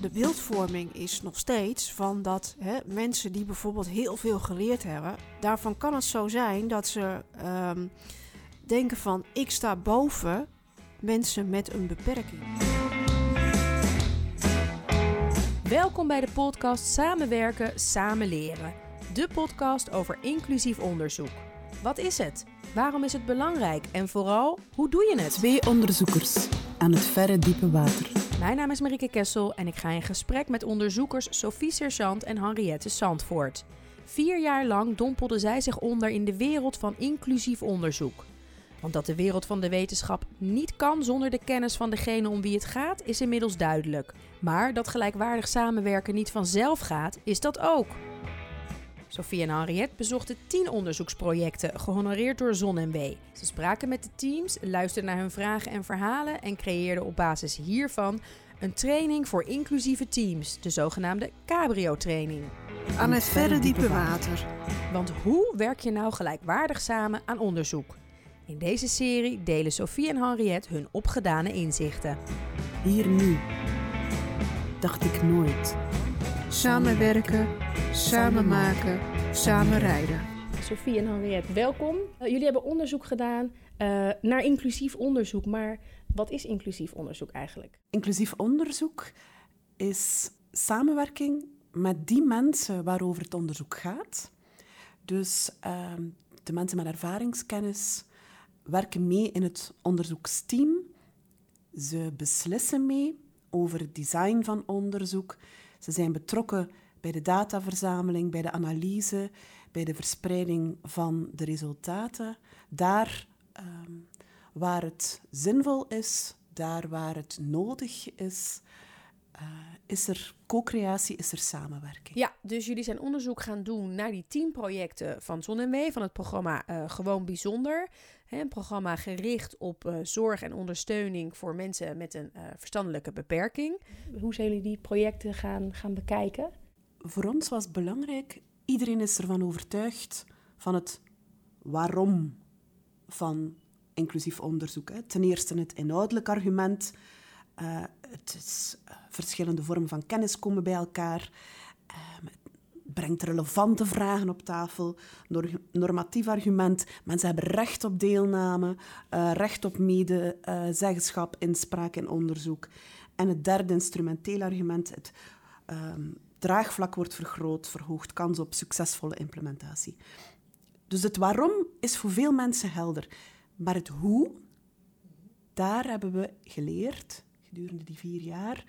De beeldvorming is nog steeds van dat hè, mensen die bijvoorbeeld heel veel geleerd hebben, daarvan kan het zo zijn dat ze ehm, denken van ik sta boven mensen met een beperking. Welkom bij de podcast Samenwerken, Samen Leren. De podcast over inclusief onderzoek. Wat is het? Waarom is het belangrijk? En vooral, hoe doe je het? Twee onderzoekers aan het verre diepe water. Mijn naam is Marieke Kessel en ik ga in gesprek met onderzoekers Sophie Sergeant en Henriette Sandvoort. Vier jaar lang dompelden zij zich onder in de wereld van inclusief onderzoek. Want dat de wereld van de wetenschap niet kan zonder de kennis van degene om wie het gaat, is inmiddels duidelijk. Maar dat gelijkwaardig samenwerken niet vanzelf gaat, is dat ook. Sophie en Henriette bezochten tien onderzoeksprojecten, gehonoreerd door ZonMW. Ze spraken met de teams, luisterden naar hun vragen en verhalen en creëerden op basis hiervan een training voor inclusieve teams, de zogenaamde Cabrio-training. Aan het verre diepe water. Want hoe werk je nou gelijkwaardig samen aan onderzoek? In deze serie delen Sophie en Henriette hun opgedane inzichten. Hier nu. Dacht ik nooit. Samenwerken, samen maken, samen rijden. Sophie en Henriette, welkom. Uh, jullie hebben onderzoek gedaan uh, naar inclusief onderzoek, maar wat is inclusief onderzoek eigenlijk? Inclusief onderzoek is samenwerking met die mensen waarover het onderzoek gaat. Dus uh, de mensen met ervaringskennis werken mee in het onderzoeksteam. Ze beslissen mee over het design van onderzoek. Ze zijn betrokken bij de dataverzameling, bij de analyse, bij de verspreiding van de resultaten. Daar um, waar het zinvol is, daar waar het nodig is, uh, is er co-creatie, is er samenwerking. Ja, dus jullie zijn onderzoek gaan doen naar die tien projecten van ZonMW, van het programma uh, Gewoon Bijzonder. Een programma gericht op uh, zorg en ondersteuning voor mensen met een verstandelijke beperking. Hoe zijn jullie die projecten gaan, gaan bekijken? Voor ons was belangrijk, iedereen is ervan overtuigd van het waarom van inclusief onderzoek. Hè. Ten eerste het inhoudelijk argument. Uh, het is uh, verschillende vormen van kennis komen bij elkaar. Uh, het brengt relevante vragen op tafel. Nor normatief argument. Mensen hebben recht op deelname, recht op medezeggenschap, inspraak en onderzoek. En het derde instrumenteel argument. Het ehm, draagvlak wordt vergroot, verhoogt kans op succesvolle implementatie. Dus het waarom is voor veel mensen helder. Maar het hoe, daar hebben we geleerd gedurende die vier jaar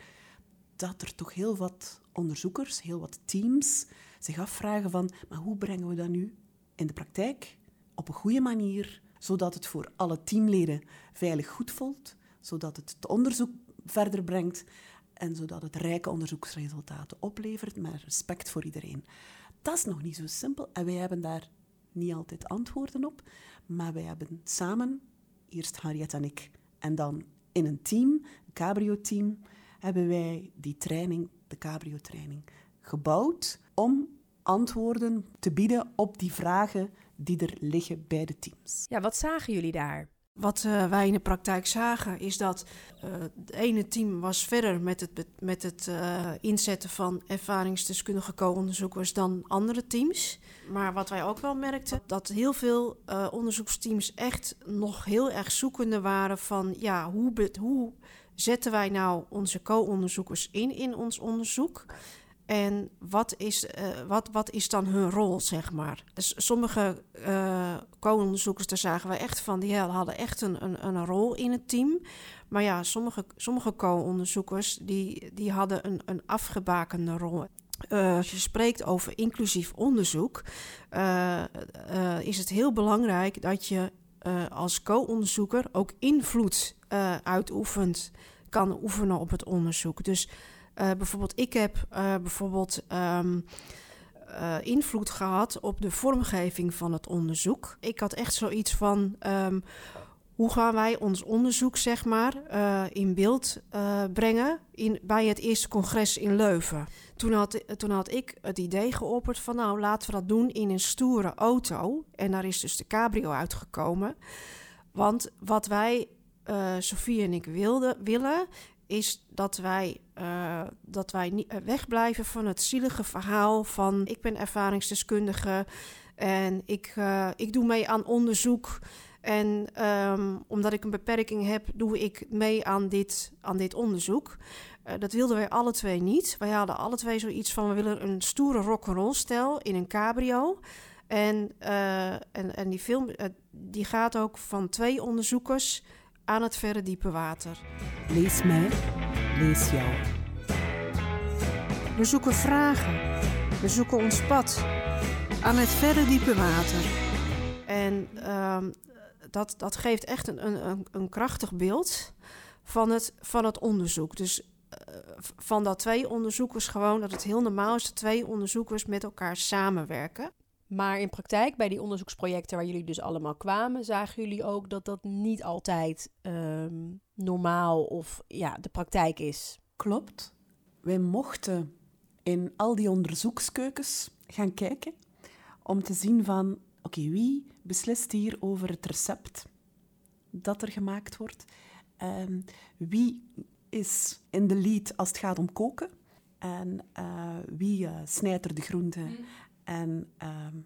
dat er toch heel wat onderzoekers, heel wat teams zich afvragen van, maar hoe brengen we dat nu in de praktijk op een goede manier, zodat het voor alle teamleden veilig goed voelt, zodat het het onderzoek verder brengt en zodat het rijke onderzoeksresultaten oplevert met respect voor iedereen. Dat is nog niet zo simpel en wij hebben daar niet altijd antwoorden op, maar wij hebben samen, eerst Harriet en ik, en dan in een team, een cabrio-team, hebben wij die training, de cabrio-training, gebouwd om antwoorden te bieden op die vragen die er liggen bij de teams. Ja, wat zagen jullie daar? Wat uh, wij in de praktijk zagen is dat uh, het ene team was verder met het, met het uh, inzetten van ervaringsdeskundige co-onderzoekers dan andere teams. Maar wat wij ook wel merkten, dat heel veel onderzoeksteams echt nog heel erg zoekende waren van ja, hoe, hoe zetten wij nou onze co-onderzoekers in in ons onderzoek? En wat is, uh, wat, wat is dan hun rol, zeg maar? Dus sommige co-onderzoekers, daar zagen we echt van, die hadden echt een, een, een rol in het team. Maar ja, sommige, sommige co-onderzoekers, die, die hadden een, een afgebakende rol. Uh, als je spreekt over inclusief onderzoek, is het heel belangrijk dat je als co-onderzoeker ook invloed uitoefent, kan oefenen op het onderzoek. Dus uh, bijvoorbeeld, ik heb uh, bijvoorbeeld um, uh, invloed gehad op de vormgeving van het onderzoek. Ik had echt zoiets van. Um, hoe gaan wij ons onderzoek, zeg maar, in beeld brengen in, bij het eerste congres in Leuven? Toen had, toen had ik het idee geopperd van, nou, laten we dat doen in een stoere auto. En daar is dus de cabrio uitgekomen. Want wat wij uh, Sofie en ik wilde, willen, is dat wij, uh, dat wij niet wegblijven van het zielige verhaal van ik ben ervaringsdeskundige en ik, uh, ik doe mee aan onderzoek. En um, omdat ik een beperking heb, doe ik mee aan dit, aan dit onderzoek. Dat wilden wij alle twee niet. Wij hadden alle twee zoiets van: we willen een stoere rock'n'roll stijl in een cabrio. En, en, en die film die gaat ook van twee onderzoekers aan het verre diepe water. Lees mij, lees jou. We zoeken vragen. We zoeken ons pad aan het verre diepe water. En um, dat, dat geeft echt een, een, een krachtig beeld van het, van het onderzoek. Dus uh, van dat twee onderzoekers gewoon, dat het heel normaal is dat twee onderzoekers met elkaar samenwerken. Maar in praktijk, bij die onderzoeksprojecten waar jullie dus allemaal kwamen, zagen jullie ook dat dat niet altijd um, normaal of ja, de praktijk is. Klopt. Wij mochten in al die onderzoekskeukens gaan kijken om te zien van, oké, okay, wie beslist hier over het recept dat er gemaakt wordt? Um, wie is in de lead als het gaat om koken? En uh, wie uh, snijdt er de groenten? Mm. En um,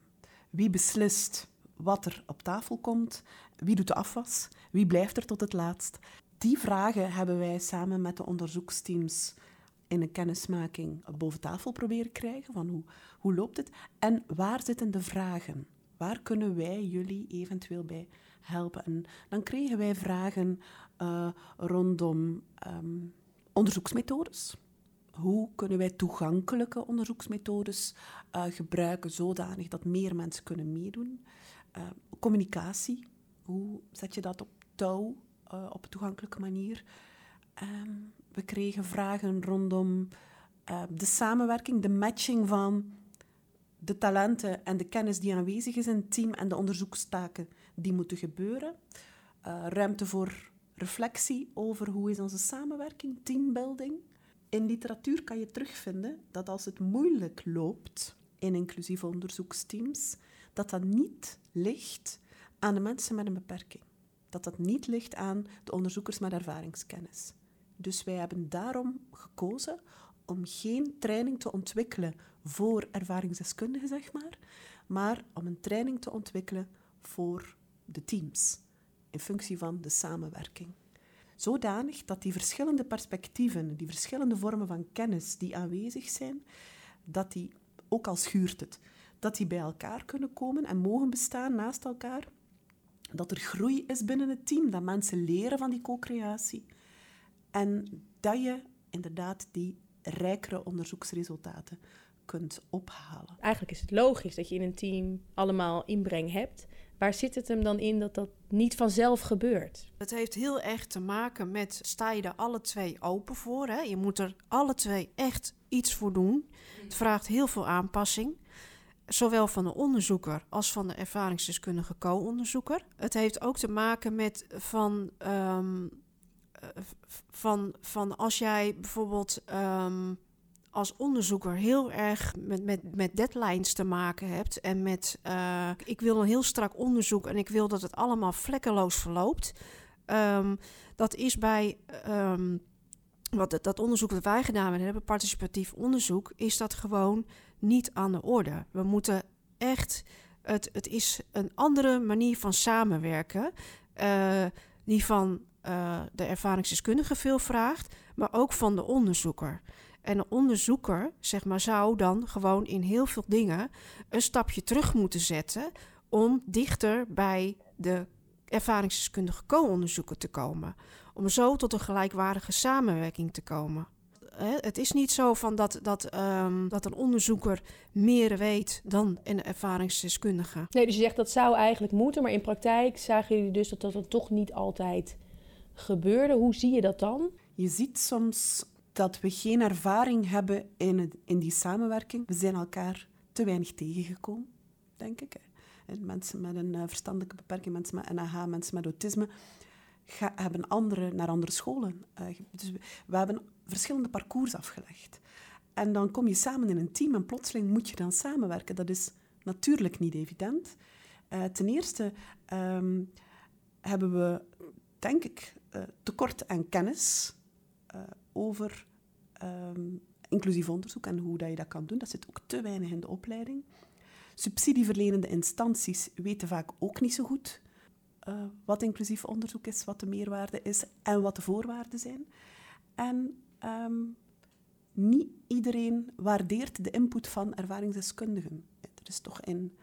wie beslist wat er op tafel komt? Wie doet de afwas? Wie blijft er tot het laatst? Die vragen hebben wij samen met de onderzoeksteams in een kennismaking boven tafel proberen krijgen. Van hoe, hoe loopt het? En waar zitten de vragen? Waar kunnen wij jullie eventueel bij helpen? En dan kregen wij vragen uh, rondom um, onderzoeksmethodes. Hoe kunnen wij toegankelijke onderzoeksmethodes uh, gebruiken zodanig dat meer mensen kunnen meedoen? Uh, communicatie, hoe zet je dat op touw uh, op een toegankelijke manier? Um, we kregen vragen rondom de samenwerking, de matching van de talenten en de kennis die aanwezig is in het team en de onderzoekstaken die moeten gebeuren. ruimte voor reflectie over hoe is onze samenwerking, teambuilding in literatuur kan je terugvinden dat als het moeilijk loopt in inclusieve onderzoeksteams, dat dat niet ligt aan de mensen met een beperking. Dat dat niet ligt aan de onderzoekers met ervaringskennis. Dus wij hebben daarom gekozen om geen training te ontwikkelen voor ervaringsdeskundigen, zeg maar, maar om een training te ontwikkelen voor de teams, in functie van de samenwerking zodanig dat die verschillende perspectieven, die verschillende vormen van kennis die aanwezig zijn, dat die, ook al schuurt het, dat die bij elkaar kunnen komen en mogen bestaan naast elkaar. Dat er groei is binnen het team, dat mensen leren van die co-creatie. En dat je inderdaad die rijkere onderzoeksresultaten kunt ophalen. Eigenlijk is het logisch dat je in een team allemaal inbreng hebt. Waar zit het hem dan in dat dat niet vanzelf gebeurt? Het heeft heel erg te maken met sta je er alle twee open voor. Hè? Je moet er alle twee echt iets voor doen. Het vraagt heel veel aanpassing. Zowel van de onderzoeker als van de ervaringsdeskundige co-onderzoeker. Het heeft ook te maken met van, um, van, van als jij bijvoorbeeld um, als onderzoeker heel erg met, met, met deadlines te maken hebt. En met uh, ik wil een heel strak onderzoek en ik wil dat het allemaal vlekkeloos verloopt. Um, dat is bij um, wat, dat onderzoek dat wij gedaan hebben, participatief onderzoek, is dat gewoon niet aan de orde. We moeten echt. Het, het is een andere manier van samenwerken. Uh, die van uh, de ervaringsdeskundige veel vraagt, maar ook van de onderzoeker. En een onderzoeker, zeg maar, zou dan gewoon in heel veel dingen een stapje terug moeten zetten om dichter bij de ervaringsdeskundige co-onderzoeker te komen. Om zo tot een gelijkwaardige samenwerking te komen. Het is niet zo van dat, dat, um, dat een onderzoeker meer weet dan een ervaringsdeskundige. Nee, dus je zegt dat zou eigenlijk moeten, maar in praktijk zagen jullie dus dat dat toch niet altijd gebeurde. Hoe zie je dat dan? Je ziet soms dat we geen ervaring hebben in, in die samenwerking. We zijn elkaar te weinig tegengekomen, denk ik. En mensen met een uh, verstandelijke beperking, mensen met NAH, mensen met autisme, hebben andere, naar andere scholen. Uh, dus we, hebben verschillende parcours afgelegd. En dan kom je samen in een team en plotseling moet je dan samenwerken. Dat is natuurlijk niet evident. Uh, ten eerste um, hebben we, denk ik, tekort aan kennis over um, inclusief onderzoek en hoe dat je dat kan doen. Dat zit ook te weinig in de opleiding. Subsidieverlenende instanties weten vaak ook niet zo goed uh, wat inclusief onderzoek is, wat de meerwaarde is en wat de voorwaarden zijn. En um, niet iedereen waardeert de input van ervaringsdeskundigen. Er is toch in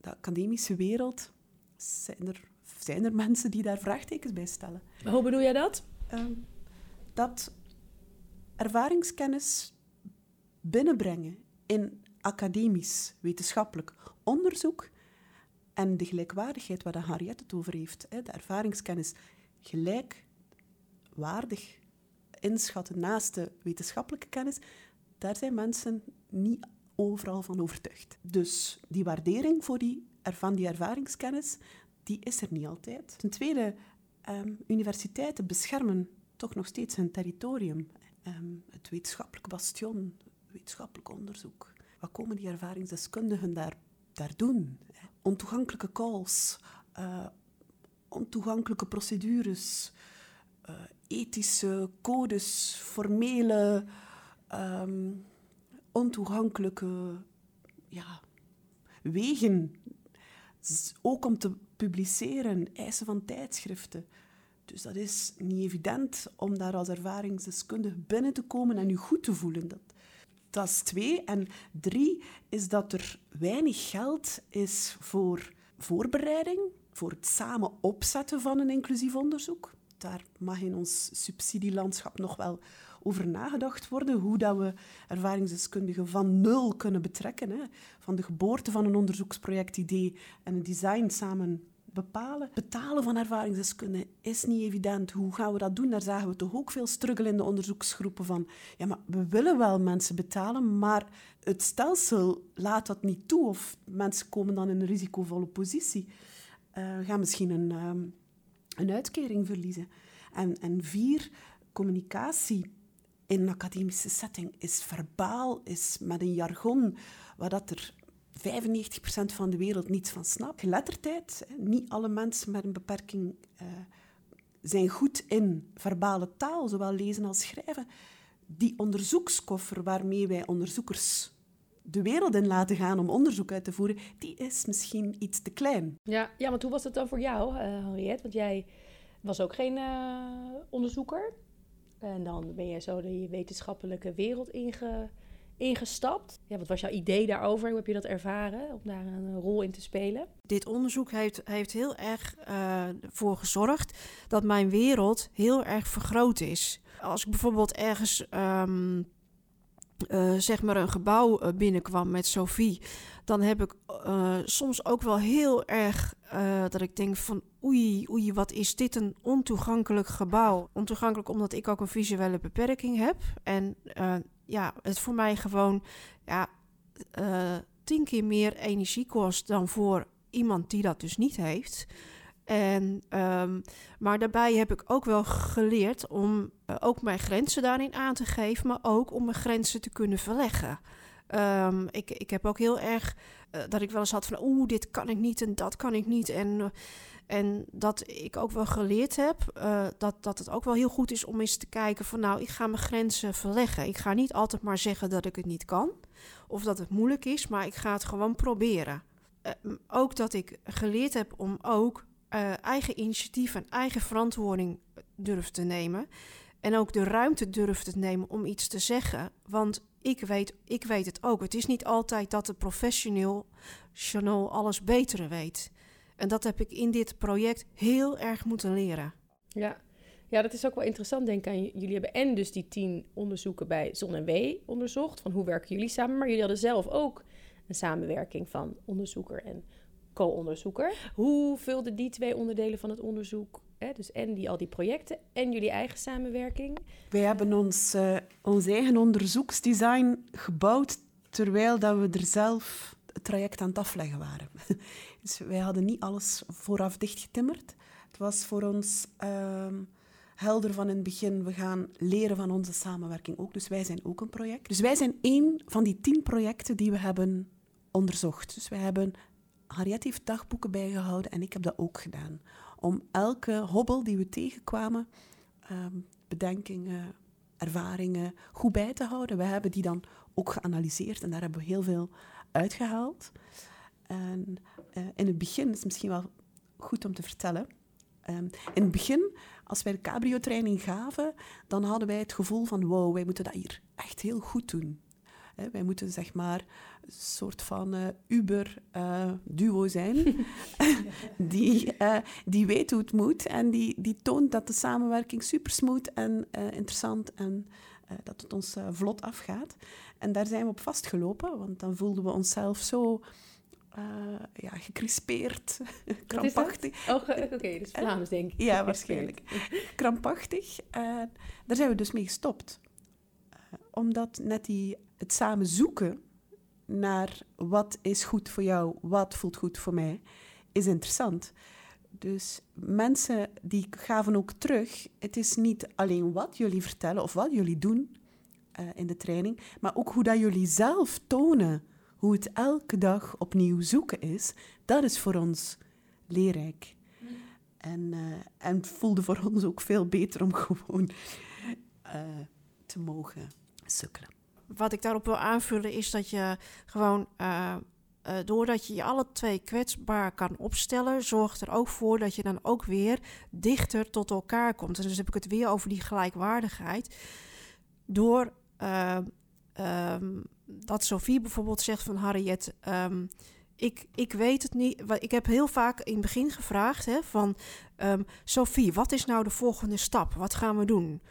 de academische wereld zijn er, zijn er mensen die daar vraagtekens bij stellen. Hoe bedoel jij dat? Um, dat ervaringskennis binnenbrengen in academisch, wetenschappelijk onderzoek en de gelijkwaardigheid waar Harriet het over heeft, de ervaringskennis gelijkwaardig inschatten naast de wetenschappelijke kennis, daar zijn mensen niet overal van overtuigd. Dus die waardering voor die, van die ervaringskennis, die is er niet altijd. Ten tweede, um, universiteiten beschermen toch nog steeds hun territorium. Um, het wetenschappelijk bastion, wetenschappelijk onderzoek. Wat komen die ervaringsdeskundigen daar, doen? Ontoegankelijke calls, uh, ontoegankelijke procedures, uh, ethische codes, formele, um, ontoegankelijke ja, wegen. Ook om te publiceren, eisen van tijdschriften. Dus dat is niet evident om daar als ervaringsdeskundige binnen te komen en je goed te voelen. Dat, dat is twee. En drie is dat er weinig geld is voor voorbereiding, voor het samen opzetten van een inclusief onderzoek. Daar mag in ons subsidielandschap nog wel over nagedacht worden, hoe dat we ervaringsdeskundigen van nul kunnen betrekken. Hè. Van de geboorte van een onderzoeksprojectidee en een design samen bepalen. Betalen van ervaringsdeskundigen is niet evident. Hoe gaan we dat doen? Daar zagen we toch ook veel struggle in de onderzoeksgroepen van ja, maar we willen wel mensen betalen, maar het stelsel laat dat niet toe of mensen komen dan in een risicovolle positie. Uh, gaan misschien een, um, een uitkering verliezen. En, en vier, communicatie in een academische setting is verbaal, is met een jargon waar dat er 95% van de wereld niets van snapt. Geletterdheid, niet alle mensen met een beperking uh, zijn goed in verbale taal, zowel lezen als schrijven. Die onderzoekskoffer waarmee wij onderzoekers de wereld in laten gaan om onderzoek uit te voeren, die is misschien iets te klein. Ja, ja want hoe was dat dan voor jou, uh, Henriette? Want jij was ook geen uh, onderzoeker. En dan ben je zo de wetenschappelijke wereld inge ingestapt. Ja, wat was jouw idee daarover? Hoe heb je dat ervaren om daar een rol in te spelen? Dit onderzoek heeft, heeft heel erg uh, voor gezorgd dat mijn wereld heel erg vergroot is. Als ik bijvoorbeeld ergens um, uh, zeg maar een gebouw uh, binnenkwam met Sophie, dan heb ik soms ook wel heel erg dat ik denk van oei, oei, wat is dit een ontoegankelijk gebouw. Ontoegankelijk omdat ik ook een visuele beperking heb. En ja, het voor mij gewoon ja, uh, tien keer meer energie kost dan voor iemand die dat dus niet heeft. En, um, maar daarbij heb ik ook wel geleerd om uh, ook mijn grenzen daarin aan te geven, maar ook om mijn grenzen te kunnen verleggen. Um, ik, ik heb ook heel erg uh, dat ik wel eens had van, oeh, dit kan ik niet en dat kan ik niet. En en dat ik ook wel geleerd heb uh, dat, dat het ook wel heel goed is om eens te kijken van nou, ik ga mijn grenzen verleggen. Ik ga niet altijd maar zeggen dat ik het niet kan of dat het moeilijk is, maar ik ga het gewoon proberen. Uh, ook dat ik geleerd heb om ook eigen initiatief en eigen verantwoording durf te nemen. En ook de ruimte durf te nemen om iets te zeggen. Want ik weet, ik weet het ook. Het is niet altijd dat de professioneel alles beter weet. En dat heb ik in dit project heel erg moeten leren. Ja. Ja, dat is ook wel interessant, denk ik. Jullie hebben en dus die tien onderzoeken bij Zon en W onderzocht. Van hoe werken jullie samen? Maar jullie hadden zelf ook een samenwerking van onderzoeker en co-onderzoeker. Hoe vulden die twee onderdelen van het onderzoek, hè, dus en die, al die projecten en jullie eigen samenwerking? Wij hebben ons, uh, ons eigen onderzoeksdesign gebouwd terwijl dat we er zelf het traject aan het afleggen waren. Dus wij hadden niet alles vooraf dichtgetimmerd. Het was voor ons uh, helder van in het begin, we gaan leren van onze samenwerking ook. Dus wij zijn ook een project. Dus wij zijn één van die tien projecten die we hebben onderzocht. Dus wij hebben, Harriet heeft dagboeken bijgehouden en ik heb dat ook gedaan. om elke hobbel die we tegenkwamen, ehm, bedenkingen, ervaringen, goed bij te houden. We hebben die dan ook geanalyseerd en daar hebben we heel veel uitgehaald. En uh, in het begin is misschien wel goed om te vertellen. Um, in het begin, als wij de cabrio-training gaven, dan hadden wij het gevoel van wow, wij moeten dat hier echt heel goed doen. Wij moeten zeg maar een soort van uh, Uber-duo uh, zijn, die, uh, die weet hoe het moet en die, die toont dat de samenwerking super smooth en interessant en dat het ons vlot afgaat. En daar zijn we op vastgelopen, want dan voelden we onszelf zo uh, ja, gecrispeerd, krampachtig. Oh, oké, okay, dus Vlaams denk ik. Ja, waarschijnlijk. krampachtig. Uh, daar zijn we dus mee gestopt. Uh, omdat net die, het samen zoeken naar wat is goed voor jou, wat voelt goed voor mij, is interessant. Dus mensen die gaven ook terug, het is niet alleen wat jullie vertellen of wat jullie doen in de training, maar ook hoe dat jullie zelf tonen hoe het elke dag opnieuw zoeken is, dat is voor ons leerrijk. En, uh, en het voelde voor ons ook veel beter om gewoon uh, te mogen sukkelen. Wat ik daarop wil aanvullen is dat je gewoon, uh, doordat je je alle twee kwetsbaar kan opstellen, zorgt er ook voor dat je dan ook weer dichter tot elkaar komt. En dus heb ik het weer over die gelijkwaardigheid. Door um, dat Sophie bijvoorbeeld zegt van Harriet, um, ik, ik weet het niet. Ik heb heel vaak in het begin gevraagd hè, van um, Sophie, wat is nou de volgende stap? Wat gaan we doen?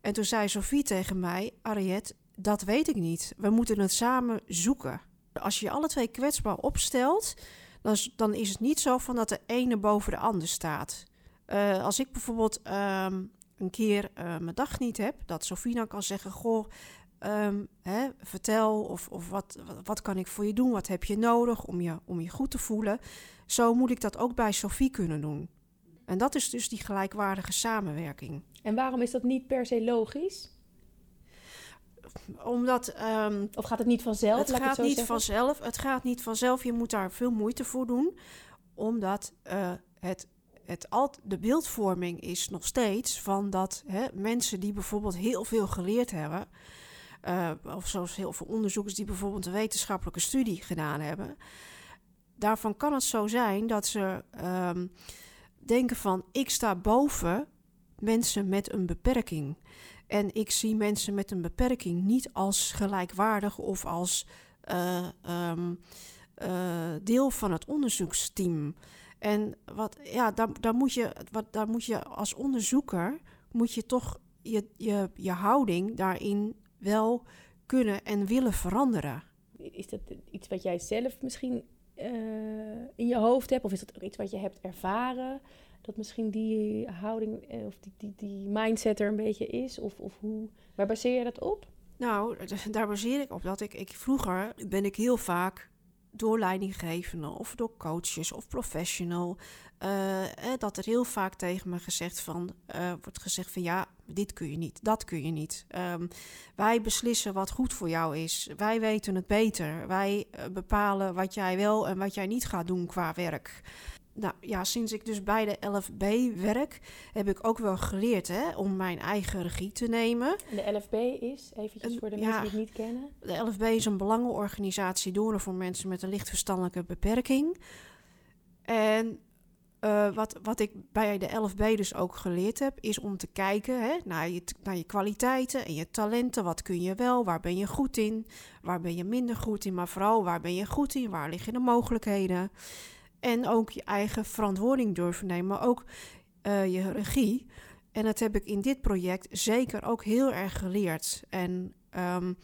En toen zei Sophie tegen mij, Harriet, dat weet ik niet. We moeten het samen zoeken. Als je alle twee kwetsbaar opstelt, dan is, dan is het niet zo van dat de ene boven de ander staat. Uh, als ik bijvoorbeeld um, een keer uh, mijn dag niet heb, dat dan kan zeggen: Goh, Um, hè, vertel of, of wat, wat kan ik voor je doen? Wat heb je nodig om je, om je goed te voelen? Zo moet ik dat ook bij Sophie kunnen doen. En dat is dus die gelijkwaardige samenwerking. En waarom is dat niet per se logisch? Omdat. Um, of gaat het niet vanzelf? Het gaat het niet vanzelf. Het gaat niet vanzelf. Je moet daar veel moeite voor doen. Omdat uh, het het alt, de beeldvorming is nog steeds van dat hè, mensen die bijvoorbeeld heel veel geleerd hebben, uh, of zoals heel veel onderzoekers die bijvoorbeeld een wetenschappelijke studie gedaan hebben. Daarvan kan het zo zijn dat ze um, denken van ik sta boven mensen met een beperking. En ik zie mensen met een beperking niet als gelijkwaardig of als uh, um, uh, deel van het onderzoeksteam. En wat, ja, daar, moet je, wat, daar moet je als onderzoeker moet je toch je, je, je houding daarin wel kunnen en willen veranderen. Is dat iets wat jij zelf misschien uh, in je hoofd hebt? Of is dat ook iets wat je hebt ervaren? Dat misschien die houding eh, of die, die, die mindset er een beetje is? Of, of hoe, waar baseer je dat op? Nou, daar baseer ik op dat ik, ik vroeger ben ik heel vaak door leidinggevenden of door coaches of professional. Uh, dat er heel vaak tegen me gezegd van, wordt gezegd van ja, dit kun je niet, dat kun je niet. Um, wij beslissen wat goed voor jou is. Wij weten het beter. Wij bepalen wat jij wel en wat jij niet gaat doen qua werk. Nou ja, sinds ik dus bij de LFB werk, heb ik ook wel geleerd hè, om mijn eigen regie te nemen. En de LFB is, eventjes voor de mensen die het niet kennen? De LFB is een belangenorganisatie door voor mensen met een licht verstandelijke beperking. En uh, wat, wat ik bij de LFB dus ook geleerd heb, is om te kijken hè, naar, je, naar je kwaliteiten en je talenten. Wat kun je wel, waar ben je goed in, waar ben je minder goed in, maar vooral waar ben je goed in, waar liggen de mogelijkheden. En ook je eigen verantwoording durven nemen, maar ook uh, je regie. En dat heb ik in dit project zeker ook heel erg geleerd. En um,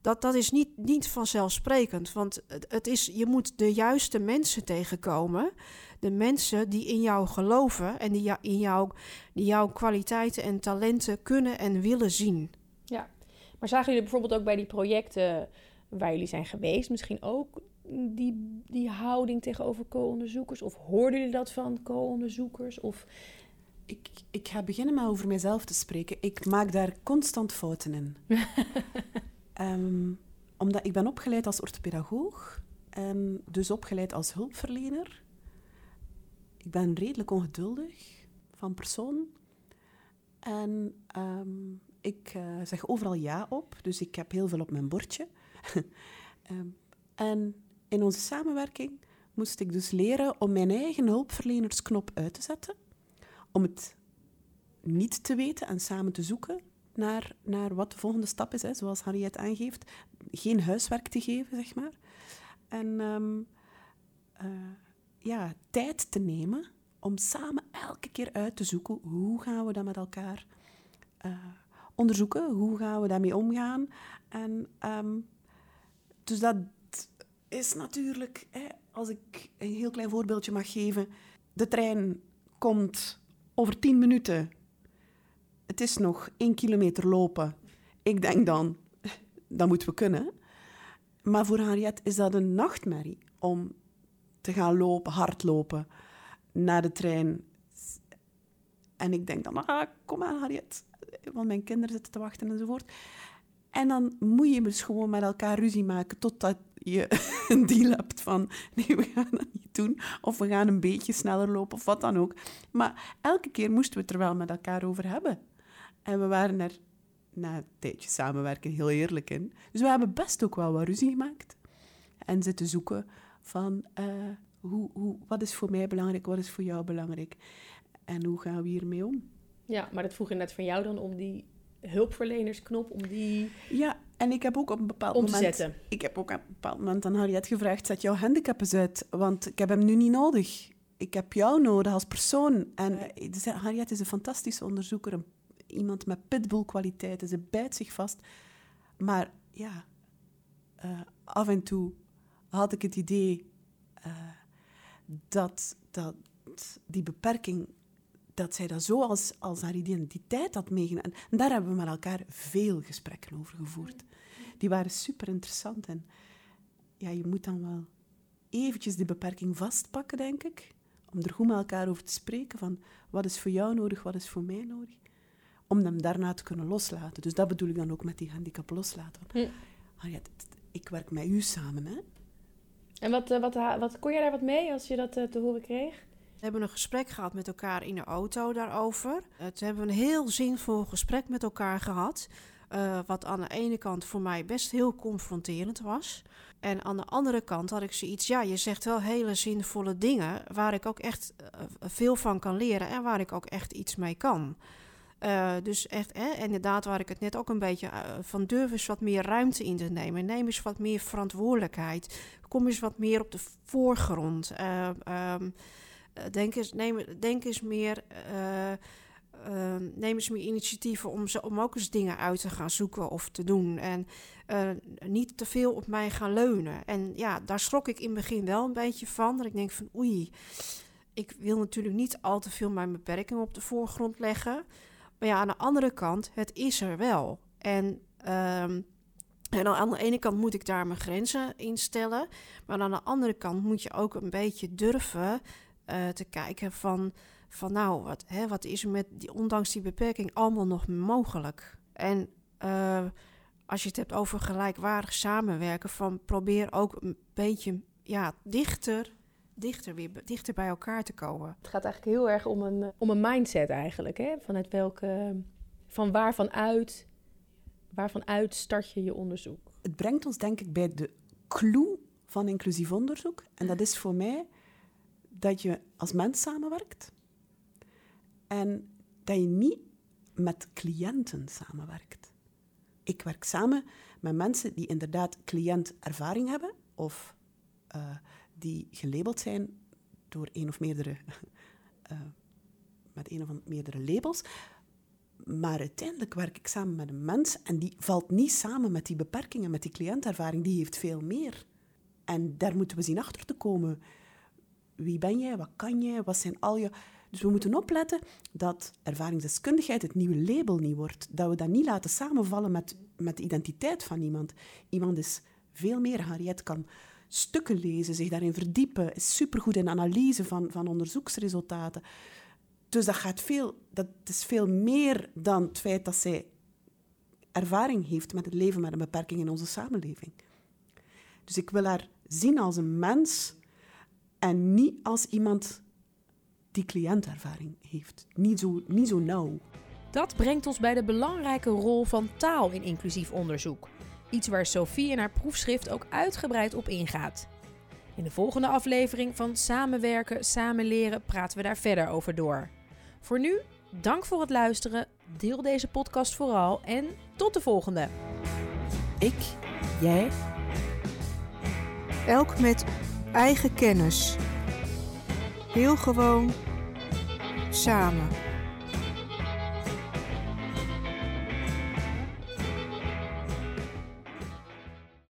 dat, dat is niet, niet vanzelfsprekend, want het is, je moet de juiste mensen tegenkomen. De mensen die in jou geloven en die, in jou, die jouw kwaliteiten en talenten kunnen en willen zien. Ja, maar zagen jullie bijvoorbeeld ook bij die projecten waar jullie zijn geweest, misschien ook die, die houding tegenover co-onderzoekers? Of hoorden jullie dat van co-onderzoekers? Of... Ik, ik ga beginnen maar over mezelf te spreken. Ik maak daar constant fouten in. um, omdat ik ben opgeleid als orthopedagoog en dus opgeleid als hulpverlener. Ik ben redelijk ongeduldig van persoon. En ehm, ik uh, zeg overal ja op, dus ik heb heel veel op mijn bordje. um, en in onze samenwerking moest ik dus leren om mijn eigen hulpverlenersknop uit te zetten. Om het niet te weten en samen te zoeken naar, naar wat de volgende stap is, hè, zoals Harriet aangeeft. Geen huiswerk te geven, zeg maar. En um, uh, ja, tijd te nemen om samen elke keer uit te zoeken hoe gaan we dat met elkaar uh, onderzoeken, hoe gaan we daarmee omgaan. En um, dus dat is natuurlijk, hè, als ik een heel klein voorbeeldje mag geven, de trein komt over tien minuten. Het is nog één kilometer lopen. Ik denk dan, dat moeten we kunnen. Maar voor Harriet is dat een nachtmerrie om te gaan lopen, hardlopen naar de trein. En ik denk dan, ah, kom aan Harriet, want mijn kinderen zitten te wachten enzovoort. En dan moet je dus gewoon met elkaar ruzie maken totdat je een deal hebt van nee, we gaan dat niet doen. Of we gaan een beetje sneller lopen of wat dan ook. Maar elke keer moesten we het er wel met elkaar over hebben. En we waren er na een tijdje samenwerken heel eerlijk in. Dus we hebben best ook wel wat ruzie gemaakt. En zitten zoeken van uh, hoe, hoe, wat is voor mij belangrijk, wat is voor jou belangrijk. En hoe gaan we hiermee om? Ja, maar dat vroeg je net van jou dan om die hulpverlenersknop, om die... Ja, en ik heb ook op een bepaald om moment... zetten. Ik heb ook op een bepaald moment aan Harriet gevraagd, zet jouw handicap eens uit, want ik heb hem nu niet nodig. Ik heb jou nodig als persoon. En ja. Harriet is een fantastische onderzoeker, een, iemand met pitbull-kwaliteiten. Ze bijt zich vast. Maar ja, uh, af en toe had ik het idee uh, dat, dat die beperking dat zij dat zo als, als haar identiteit had meegenomen. En daar hebben we met elkaar veel gesprekken over gevoerd. Die waren super interessant. En ja, je moet dan wel eventjes die beperking vastpakken, denk ik. Om er goed met elkaar over te spreken van wat is voor jou nodig, wat is voor mij nodig. Om hem daarna te kunnen loslaten. Dus dat bedoel ik dan ook met die handicap loslaten. Van, ja. oh ja, ik werk met u samen, hè. En wat, wat, wat, kon jij daar wat mee als je dat uh, te horen kreeg? We hebben een gesprek gehad met elkaar in de auto daarover. Uh, toen hebben we een heel zinvol gesprek met elkaar gehad. Uh, wat aan de ene kant voor mij best heel confronterend was. En aan de andere kant had ik zoiets, ja, je zegt wel hele zinvolle dingen waar ik ook echt uh, veel van kan leren en waar ik ook echt iets mee kan. Uh, dus echt, hè, inderdaad, waar ik het net ook een beetje van durf eens wat meer ruimte in te nemen. Neem eens wat meer verantwoordelijkheid. Kom eens wat meer op de voorgrond. Um, denk, eens, neem, denk eens meer. Ehm, neem eens meer initiatieven om, ze, om ook eens dingen uit te gaan zoeken of te doen. En niet te veel op mij gaan leunen. En ja, daar schrok ik in het begin wel een beetje van. Dat ik denk van oei, ik wil natuurlijk niet al te veel mijn beperkingen op de voorgrond leggen. Maar ja, aan de andere kant, het is er wel. En, um, en aan de ene kant moet ik daar mijn grenzen in stellen. Maar aan de andere kant moet je ook een beetje durven uh, te kijken van... van nou, wat, hè, wat is er met die, ondanks die beperking allemaal nog mogelijk? En uh, als je het hebt over gelijkwaardig samenwerken... van probeer ook een beetje ja, dichter dichter, weer dichter bij elkaar te komen. Het gaat eigenlijk heel erg om een, om een mindset eigenlijk. Hè? Vanuit welke, van waarvan uit, waarvan uit start je je onderzoek? Het brengt ons denk ik bij de clue van inclusief onderzoek. En dat is voor mij dat je als mens samenwerkt. En dat je niet met cliënten samenwerkt. Ik werk samen met mensen die inderdaad cliëntervaring hebben of uh, die gelabeld zijn door één of meerdere, uh, met één of meerdere labels. Maar uiteindelijk werk ik samen met een mens en die valt niet samen met die beperkingen, met die cliëntervaring. Die heeft veel meer. En daar moeten we zien achter te komen. Wie ben jij? Wat kan jij? Wat zijn al je... Dus we moeten opletten dat ervaringsdeskundigheid het nieuwe label niet wordt. Dat we dat niet laten samenvallen met, met de identiteit van iemand. Iemand is veel meer. Harriet kan stukken lezen, zich daarin verdiepen, is supergoed in analyse van, van onderzoeksresultaten. Dus dat, gaat veel, dat is veel meer dan het feit dat zij ervaring heeft met het leven met een beperking in onze samenleving. Dus ik wil haar zien als een mens en niet als iemand die cliëntervaring heeft. Niet zo, niet zo nauw. Dat brengt ons bij de belangrijke rol van taal in inclusief onderzoek. Iets waar Sophie in haar proefschrift ook uitgebreid op ingaat. In de volgende aflevering van Samenwerken, Samenleren praten we daar verder over door. Voor nu, dank voor het luisteren, deel deze podcast vooral en tot de volgende. Ik, jij, Elk met eigen kennis. Heel gewoon samen.